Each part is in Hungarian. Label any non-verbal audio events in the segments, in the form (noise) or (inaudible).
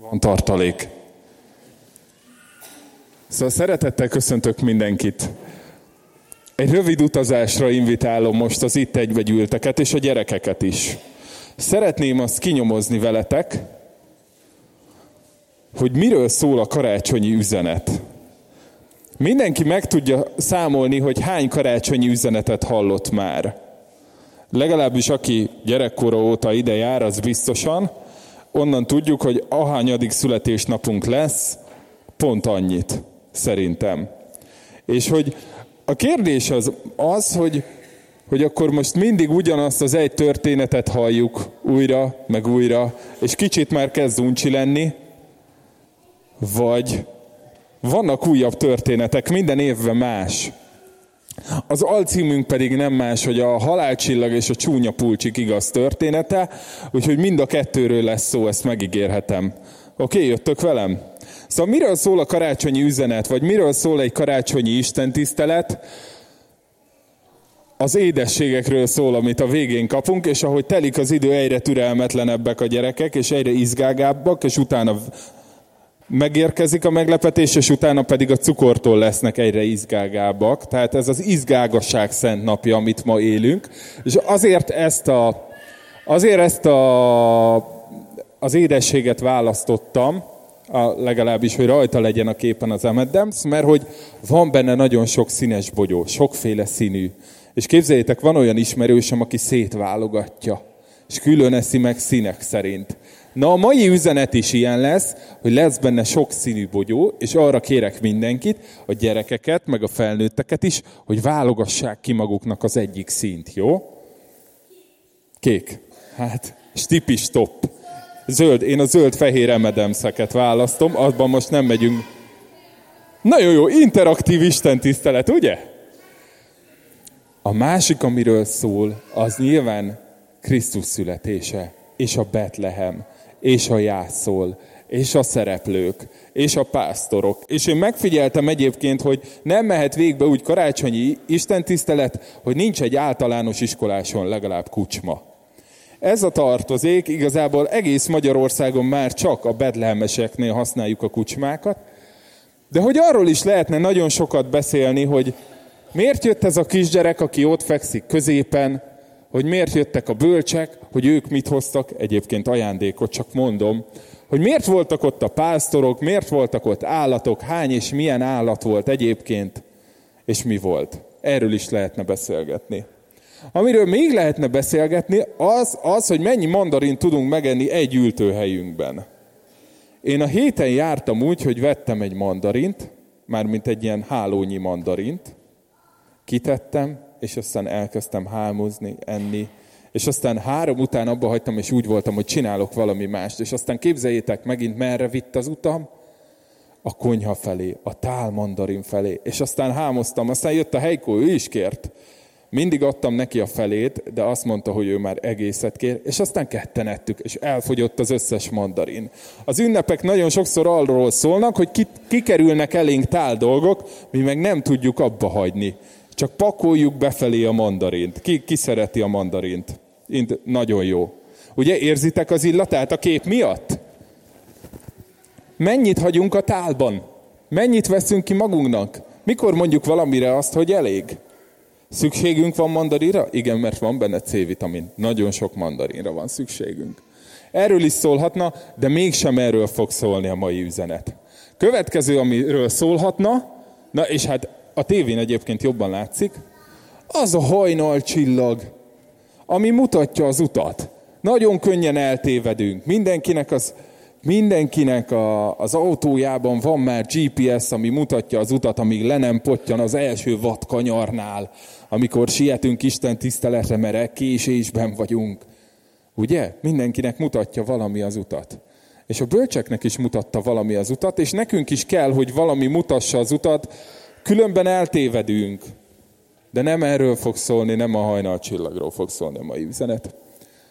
Van tartalék. Szóval szeretettel köszöntök mindenkit. Egy rövid utazásra invitálom most az itt egybegyűlteket és a gyerekeket is. Szeretném azt kinyomozni veletek, hogy miről szól a karácsonyi üzenet. Mindenki meg tudja számolni, hogy hány karácsonyi üzenetet hallott már. Legalábbis aki gyerekkora óta ide jár, az biztosan. Onnan tudjuk, hogy ahányadik születésnapunk lesz, pont annyit, szerintem. És hogy a kérdés az az, hogy, hogy akkor most mindig ugyanazt az egy történetet halljuk újra, meg újra, és kicsit már kezd uncsi lenni, vagy vannak újabb történetek, minden évben más. Az alcímünk pedig nem más, hogy a halálcsillag és a csúnya pulcsik igaz története, úgyhogy mind a kettőről lesz szó, ezt megígérhetem. Oké, okay, jöttök velem? Szóval miről szól a karácsonyi üzenet, vagy miről szól egy karácsonyi istentisztelet? Az édességekről szól, amit a végén kapunk, és ahogy telik az idő, egyre türelmetlenebbek a gyerekek, és egyre izgágábbak, és utána megérkezik a meglepetés, és utána pedig a cukortól lesznek egyre izgágábbak. Tehát ez az izgágasság szent napja, amit ma élünk. És azért ezt a, azért ezt a, az édességet választottam, a, legalábbis, hogy rajta legyen a képen az M&M's, mert hogy van benne nagyon sok színes bogyó, sokféle színű. És képzeljétek, van olyan ismerősöm, aki szétválogatja, és külön eszi meg színek szerint. Na a mai üzenet is ilyen lesz, hogy lesz benne sok színű bogyó, és arra kérek mindenkit, a gyerekeket, meg a felnőtteket is, hogy válogassák ki maguknak az egyik színt, jó? Kék. Hát, stipis top. Zöld. Én a zöld-fehér emedemszeket választom, abban most nem megyünk. Nagyon jó, interaktív istentisztelet, ugye? A másik, amiről szól, az nyilván Krisztus születése, és a Betlehem és a jászol, és a szereplők, és a pásztorok. És én megfigyeltem egyébként, hogy nem mehet végbe úgy karácsonyi istentisztelet, hogy nincs egy általános iskoláson legalább kucsma. Ez a tartozék igazából egész Magyarországon már csak a bedlehemeseknél használjuk a kucsmákat, de hogy arról is lehetne nagyon sokat beszélni, hogy miért jött ez a kisgyerek, aki ott fekszik középen, hogy miért jöttek a bölcsek, hogy ők mit hoztak, egyébként ajándékot, csak mondom, hogy miért voltak ott a pásztorok, miért voltak ott állatok, hány és milyen állat volt egyébként, és mi volt. Erről is lehetne beszélgetni. Amiről még lehetne beszélgetni, az, az, hogy mennyi mandarin tudunk megenni egy ültőhelyünkben. Én a héten jártam úgy, hogy vettem egy mandarint, mármint egy ilyen hálónyi mandarint, kitettem, és aztán elkezdtem hámozni, enni, és aztán három után abba hagytam, és úgy voltam, hogy csinálok valami mást. És aztán képzeljétek, megint merre vitt az utam? A konyha felé, a tálmandarin felé. És aztán hámoztam, aztán jött a helykó, ő is kért. Mindig adtam neki a felét, de azt mondta, hogy ő már egészet kér, és aztán ketten ettük, és elfogyott az összes mandarin. Az ünnepek nagyon sokszor arról szólnak, hogy kikerülnek elénk tál dolgok, mi meg nem tudjuk abba hagyni. Csak pakoljuk befelé a mandarint. Ki, ki szereti a mandarint? Int, nagyon jó. Ugye érzitek az illatát a kép miatt? Mennyit hagyunk a tálban? Mennyit veszünk ki magunknak? Mikor mondjuk valamire azt, hogy elég? Szükségünk van mandarinra? Igen, mert van benne C-vitamin. Nagyon sok mandarinra van szükségünk. Erről is szólhatna, de mégsem erről fog szólni a mai üzenet. Következő, amiről szólhatna, na és hát a tévén egyébként jobban látszik, az a hajnal csillag, ami mutatja az utat. Nagyon könnyen eltévedünk. Mindenkinek az, mindenkinek a, az autójában van már GPS, ami mutatja az utat, amíg le nem potyan az első vadkanyarnál, amikor sietünk Isten tiszteletre, mert késésben vagyunk. Ugye? Mindenkinek mutatja valami az utat. És a bölcseknek is mutatta valami az utat, és nekünk is kell, hogy valami mutassa az utat, Különben eltévedünk. De nem erről fog szólni, nem a hajnalcsillagról fog szólni a mai üzenet,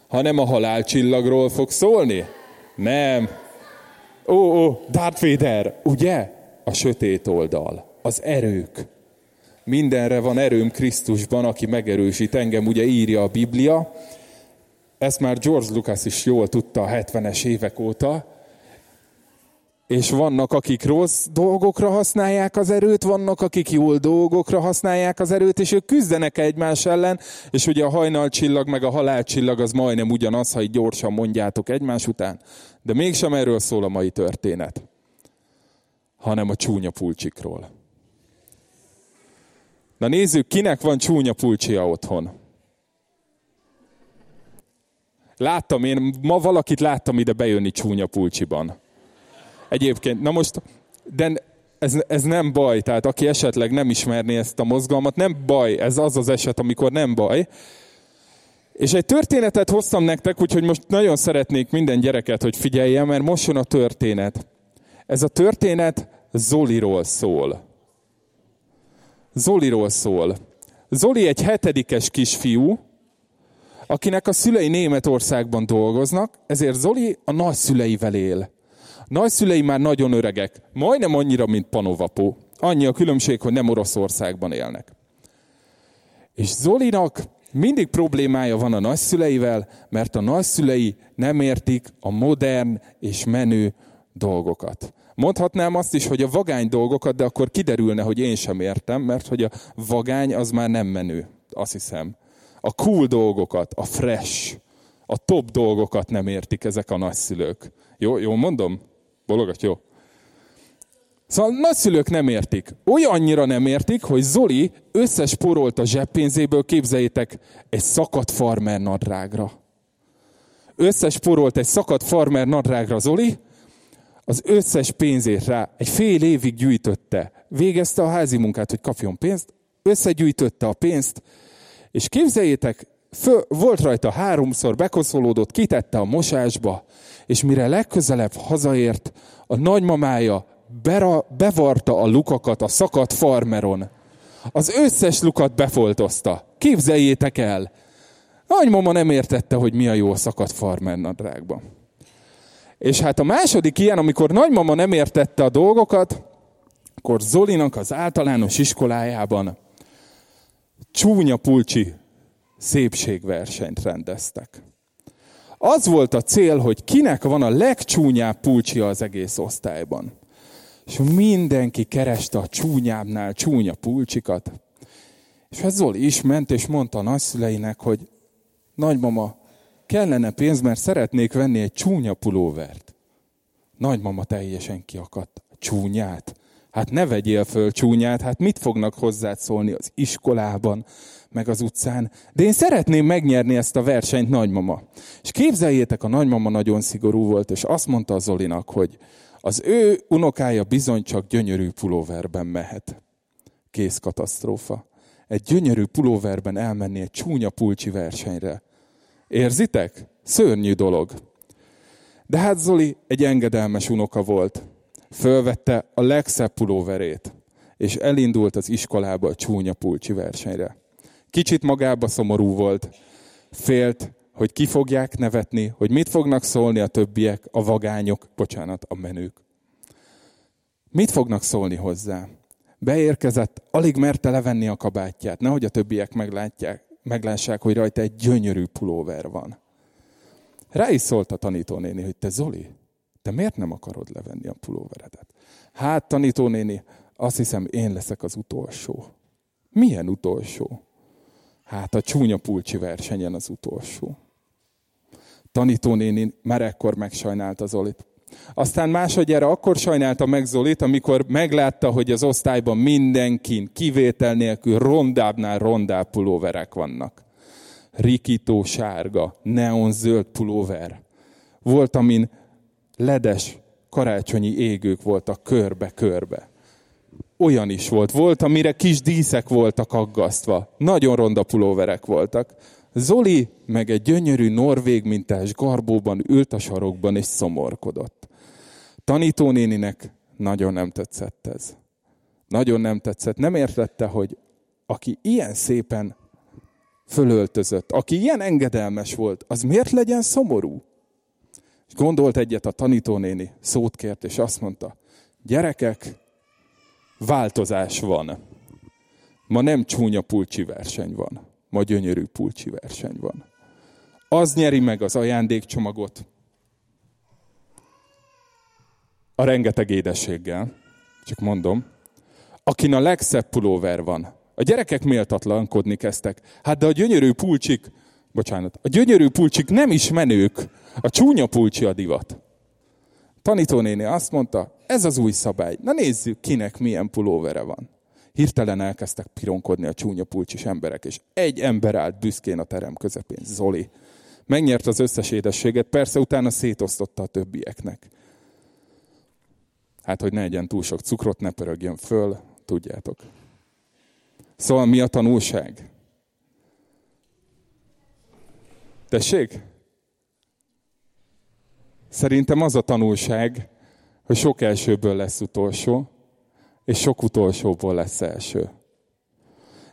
hanem a halálcsillagról fog szólni. Nem. Ó, ó, Darth Vader, ugye? A sötét oldal, az erők. Mindenre van erőm Krisztusban, aki megerősít engem, ugye írja a Biblia. Ezt már George Lucas is jól tudta a 70-es évek óta, és vannak, akik rossz dolgokra használják az erőt, vannak, akik jó dolgokra használják az erőt, és ők küzdenek egymás ellen, és ugye a hajnalcsillag meg a halálcsillag az majdnem ugyanaz, ha így gyorsan mondjátok egymás után, de mégsem erről szól a mai történet, hanem a csúnya pulcsikról. Na nézzük, kinek van csúnya pulcsia otthon. Láttam én, ma valakit láttam ide bejönni csúnya pulcsiban. Egyébként, na most, de ez, ez nem baj, tehát aki esetleg nem ismerné ezt a mozgalmat, nem baj, ez az az eset, amikor nem baj. És egy történetet hoztam nektek, úgyhogy most nagyon szeretnék minden gyereket, hogy figyeljen, mert most jön a történet. Ez a történet Zoliról szól. Zoliról szól. Zoli egy hetedikes kisfiú, akinek a szülei Németországban dolgoznak, ezért Zoli a nagyszüleivel él. Nagyszülei már nagyon öregek, majdnem annyira, mint Panovapó. Annyi a különbség, hogy nem Oroszországban élnek. És Zolinak mindig problémája van a nagyszüleivel, mert a nagyszülei nem értik a modern és menő dolgokat. Mondhatnám azt is, hogy a vagány dolgokat, de akkor kiderülne, hogy én sem értem, mert hogy a vagány az már nem menő, azt hiszem. A cool dolgokat, a fresh, a top dolgokat nem értik ezek a nagyszülők. Jó, jó mondom? Bologat, jó. Szóval nagyszülők nem értik. Olyannyira nem értik, hogy Zoli összesporolt a zseppénzéből, képzeljétek, egy szakadt farmer nadrágra. Összesporolt egy szakadt farmer nadrágra Zoli, az összes pénzét rá egy fél évig gyűjtötte. Végezte a házi munkát, hogy kapjon pénzt, összegyűjtötte a pénzt, és képzeljétek, föl, volt rajta háromszor, bekoszolódott, kitette a mosásba, és mire legközelebb hazaért, a nagymamája bera, bevarta a lukakat a szakadt farmeron. Az összes lukat befoltozta. Képzeljétek el! Nagymama nem értette, hogy mi a jó a szakadt farmer nadrágban. És hát a második ilyen, amikor nagymama nem értette a dolgokat, akkor Zolinak az általános iskolájában csúnya pulcsi szépségversenyt rendeztek. Az volt a cél, hogy kinek van a legcsúnyább pulcsia az egész osztályban. És mindenki kereste a csúnyábbnál csúnya pulcsikat. És hát Zoli is ment, és mondta a nagyszüleinek, hogy nagymama, kellene pénz, mert szeretnék venni egy csúnya pulóvert. Nagymama teljesen kiakadt. Csúnyát? Hát ne vegyél föl csúnyát, hát mit fognak hozzád szólni az iskolában, meg az utcán. De én szeretném megnyerni ezt a versenyt, nagymama. És képzeljétek, a nagymama nagyon szigorú volt, és azt mondta a Zolinak, hogy az ő unokája bizony csak gyönyörű pulóverben mehet. Kész katasztrófa. Egy gyönyörű pulóverben elmenni egy csúnya pulcsi versenyre. Érzitek? Szörnyű dolog. De hát Zoli egy engedelmes unoka volt. Fölvette a legszebb pulóverét, és elindult az iskolába a csúnya pulcsi versenyre. Kicsit magába szomorú volt. Félt, hogy ki fogják nevetni, hogy mit fognak szólni a többiek, a vagányok, bocsánat, a menők. Mit fognak szólni hozzá? Beérkezett, alig merte levenni a kabátját, nehogy a többiek meglátják, meglássák, hogy rajta egy gyönyörű pulóver van. Rá is szólt a tanítónéni, hogy te Zoli, te miért nem akarod levenni a pulóveredet? Hát tanítónéni, azt hiszem én leszek az utolsó. Milyen utolsó? Hát a csúnya pulcsi versenyen az utolsó. Tanítónéni már ekkor megsajnálta Zolit. Aztán másodjára akkor sajnálta meg Zolit, amikor meglátta, hogy az osztályban mindenkin, kivétel nélkül rondábbnál rondább pulóverek vannak. Rikító sárga, neonzöld pulóver. Volt, amin ledes karácsonyi égők voltak körbe-körbe olyan is volt. Volt, amire kis díszek voltak aggasztva. Nagyon ronda pulóverek voltak. Zoli meg egy gyönyörű norvég mintás garbóban ült a sarokban és szomorkodott. Tanítónéninek nagyon nem tetszett ez. Nagyon nem tetszett. Nem értette, hogy aki ilyen szépen fölöltözött, aki ilyen engedelmes volt, az miért legyen szomorú? És gondolt egyet a tanítónéni, szót kért, és azt mondta, gyerekek, változás van. Ma nem csúnya pulcsi verseny van, ma gyönyörű pulcsi verseny van. Az nyeri meg az ajándékcsomagot, a rengeteg édességgel, csak mondom, akin a legszebb pulóver van. A gyerekek méltatlankodni kezdtek. Hát de a gyönyörű pulcsik, bocsánat, a gyönyörű pulcsik nem is menők, a csúnya pulcsi a divat. Tanítónéni azt mondta, ez az új szabály. Na nézzük, kinek milyen pulóvere van. Hirtelen elkezdtek pironkodni a csúnya pulcsis emberek, és egy ember állt büszkén a terem közepén, Zoli. Megnyert az összes édességet, persze utána szétosztotta a többieknek. Hát, hogy ne egyen túl sok cukrot, ne pörögjön föl, tudjátok. Szóval mi a tanulság? Tessék? Szerintem az a tanulság, hogy sok elsőből lesz utolsó, és sok utolsóból lesz első.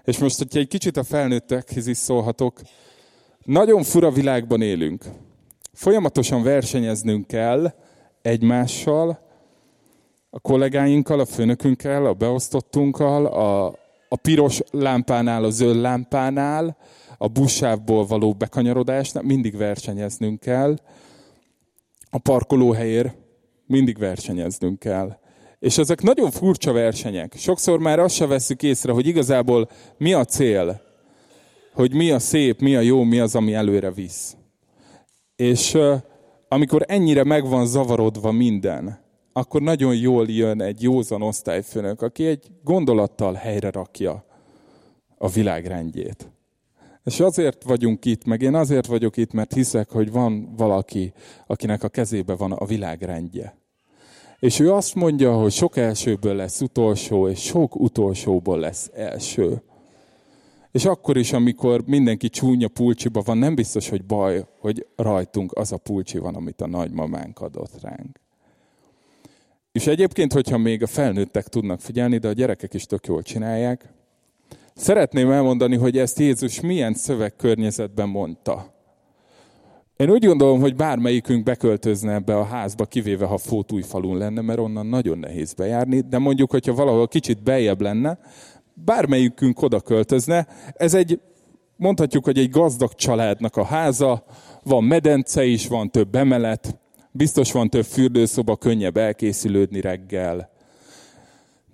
És most, hogyha egy kicsit a felnőttekhez is szólhatok, nagyon fura világban élünk. Folyamatosan versenyeznünk kell egymással, a kollégáinkkal, a főnökünkkel, a beosztottunkkal, a, a piros lámpánál, a zöld lámpánál, a buszsávból való bekanyarodásnál, mindig versenyeznünk kell. A parkolóhelyért mindig versenyeznünk kell. És ezek nagyon furcsa versenyek. Sokszor már azt se veszük észre, hogy igazából mi a cél, hogy mi a szép, mi a jó, mi az, ami előre visz. És amikor ennyire meg van zavarodva minden, akkor nagyon jól jön egy józan osztályfőnök, aki egy gondolattal helyre rakja a világrendjét. És azért vagyunk itt, meg én azért vagyok itt, mert hiszek, hogy van valaki, akinek a kezébe van a világrendje. És ő azt mondja, hogy sok elsőből lesz utolsó, és sok utolsóból lesz első. És akkor is, amikor mindenki csúnya pulcsiba van, nem biztos, hogy baj, hogy rajtunk az a pulcsi van, amit a nagymamánk adott ránk. És egyébként, hogyha még a felnőttek tudnak figyelni, de a gyerekek is tök jól csinálják, szeretném elmondani, hogy ezt Jézus milyen szövegkörnyezetben mondta. Én úgy gondolom, hogy bármelyikünk beköltözne ebbe a házba, kivéve ha Fótújfalun lenne, mert onnan nagyon nehéz bejárni, de mondjuk, hogyha valahol kicsit beljebb lenne, bármelyikünk oda költözne. Ez egy, mondhatjuk, hogy egy gazdag családnak a háza, van medence is, van több emelet, biztos van több fürdőszoba, könnyebb elkészülődni reggel.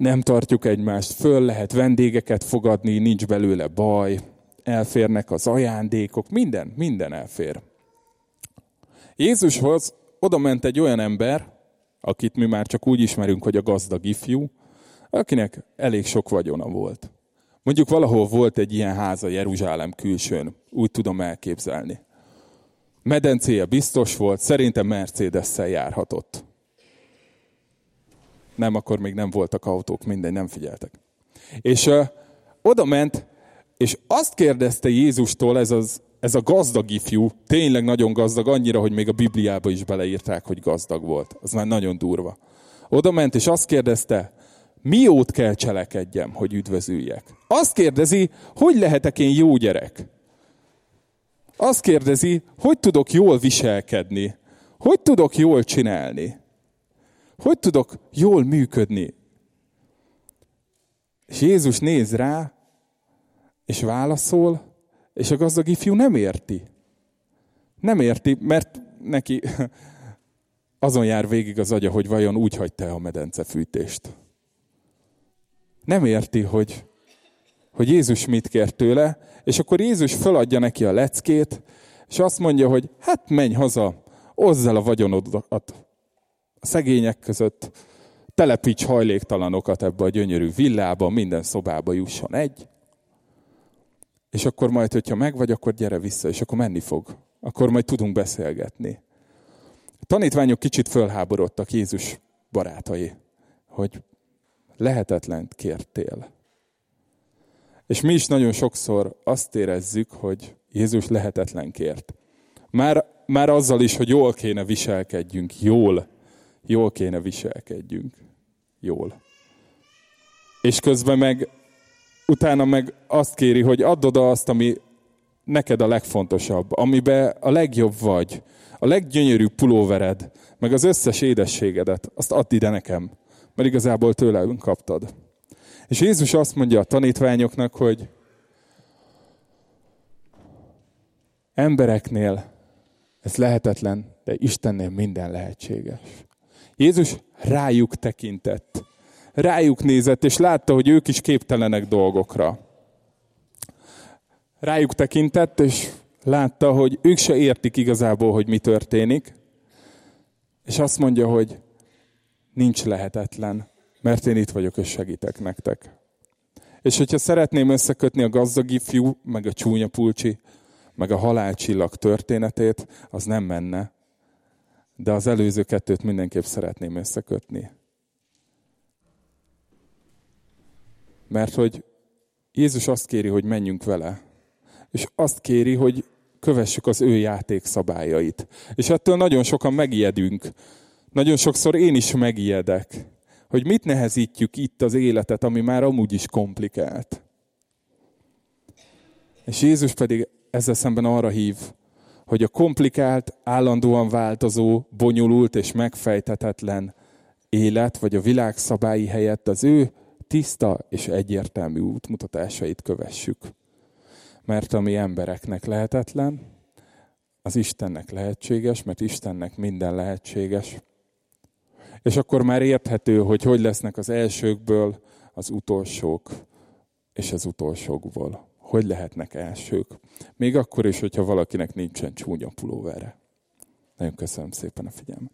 Nem tartjuk egymást föl, lehet vendégeket fogadni, nincs belőle baj, elférnek az ajándékok, minden, minden elfér. Jézushoz oda ment egy olyan ember, akit mi már csak úgy ismerünk, hogy a gazdag ifjú, akinek elég sok vagyona volt. Mondjuk valahol volt egy ilyen háza Jeruzsálem külsőn, úgy tudom elképzelni. Medencéje biztos volt, szerintem Mercedes-szel járhatott. Nem, akkor még nem voltak autók, mindegy, nem figyeltek. És uh, oda ment, és azt kérdezte Jézustól ez, az, ez a gazdag ifjú, tényleg nagyon gazdag, annyira, hogy még a Bibliába is beleírták, hogy gazdag volt. Az már nagyon durva. Oda ment, és azt kérdezte, miót kell cselekedjem, hogy üdvözüljek? Azt kérdezi, hogy lehetek én jó gyerek? Azt kérdezi, hogy tudok jól viselkedni? Hogy tudok jól csinálni? Hogy tudok jól működni? És Jézus néz rá, és válaszol, és a gazdag ifjú nem érti. Nem érti, mert neki (laughs) azon jár végig az agya, hogy vajon úgy hagyta a medencefűtést nem érti, hogy, hogy Jézus mit kér tőle, és akkor Jézus feladja neki a leckét, és azt mondja, hogy hát menj haza, oszd el a vagyonodat a szegények között, telepíts hajléktalanokat ebbe a gyönyörű villába, minden szobába jusson egy, és akkor majd, hogyha megvagy, akkor gyere vissza, és akkor menni fog. Akkor majd tudunk beszélgetni. A tanítványok kicsit fölháborodtak Jézus barátai, hogy lehetetlen kértél. És mi is nagyon sokszor azt érezzük, hogy Jézus lehetetlen kért. Már, már azzal is, hogy jól kéne viselkedjünk, jól, jól kéne viselkedjünk, jól. És közben meg, utána meg azt kéri, hogy add oda azt, ami neked a legfontosabb, amiben a legjobb vagy, a leggyönyörűbb pulóvered, meg az összes édességedet, azt add ide nekem mert igazából tőlünk kaptad. És Jézus azt mondja a tanítványoknak, hogy embereknél ez lehetetlen, de Istennél minden lehetséges. Jézus rájuk tekintett. Rájuk nézett, és látta, hogy ők is képtelenek dolgokra. Rájuk tekintett, és látta, hogy ők se értik igazából, hogy mi történik, és azt mondja, hogy nincs lehetetlen, mert én itt vagyok, és segítek nektek. És hogyha szeretném összekötni a gazdag ifjú, meg a csúnya pulcsi, meg a halálcsillag történetét, az nem menne. De az előző kettőt mindenképp szeretném összekötni. Mert hogy Jézus azt kéri, hogy menjünk vele. És azt kéri, hogy kövessük az ő játékszabályait. És ettől nagyon sokan megijedünk. Nagyon sokszor én is megijedek, hogy mit nehezítjük itt az életet, ami már amúgy is komplikált. És Jézus pedig ezzel szemben arra hív, hogy a komplikált, állandóan változó, bonyolult és megfejtetetlen élet, vagy a világ szabályi helyett az ő tiszta és egyértelmű útmutatásait kövessük. Mert ami embereknek lehetetlen, az Istennek lehetséges, mert Istennek minden lehetséges. És akkor már érthető, hogy hogy lesznek az elsőkből az utolsók, és az utolsókból. Hogy lehetnek elsők. Még akkor is, hogyha valakinek nincsen csúnya pulóvere. Nagyon köszönöm szépen a figyelmet.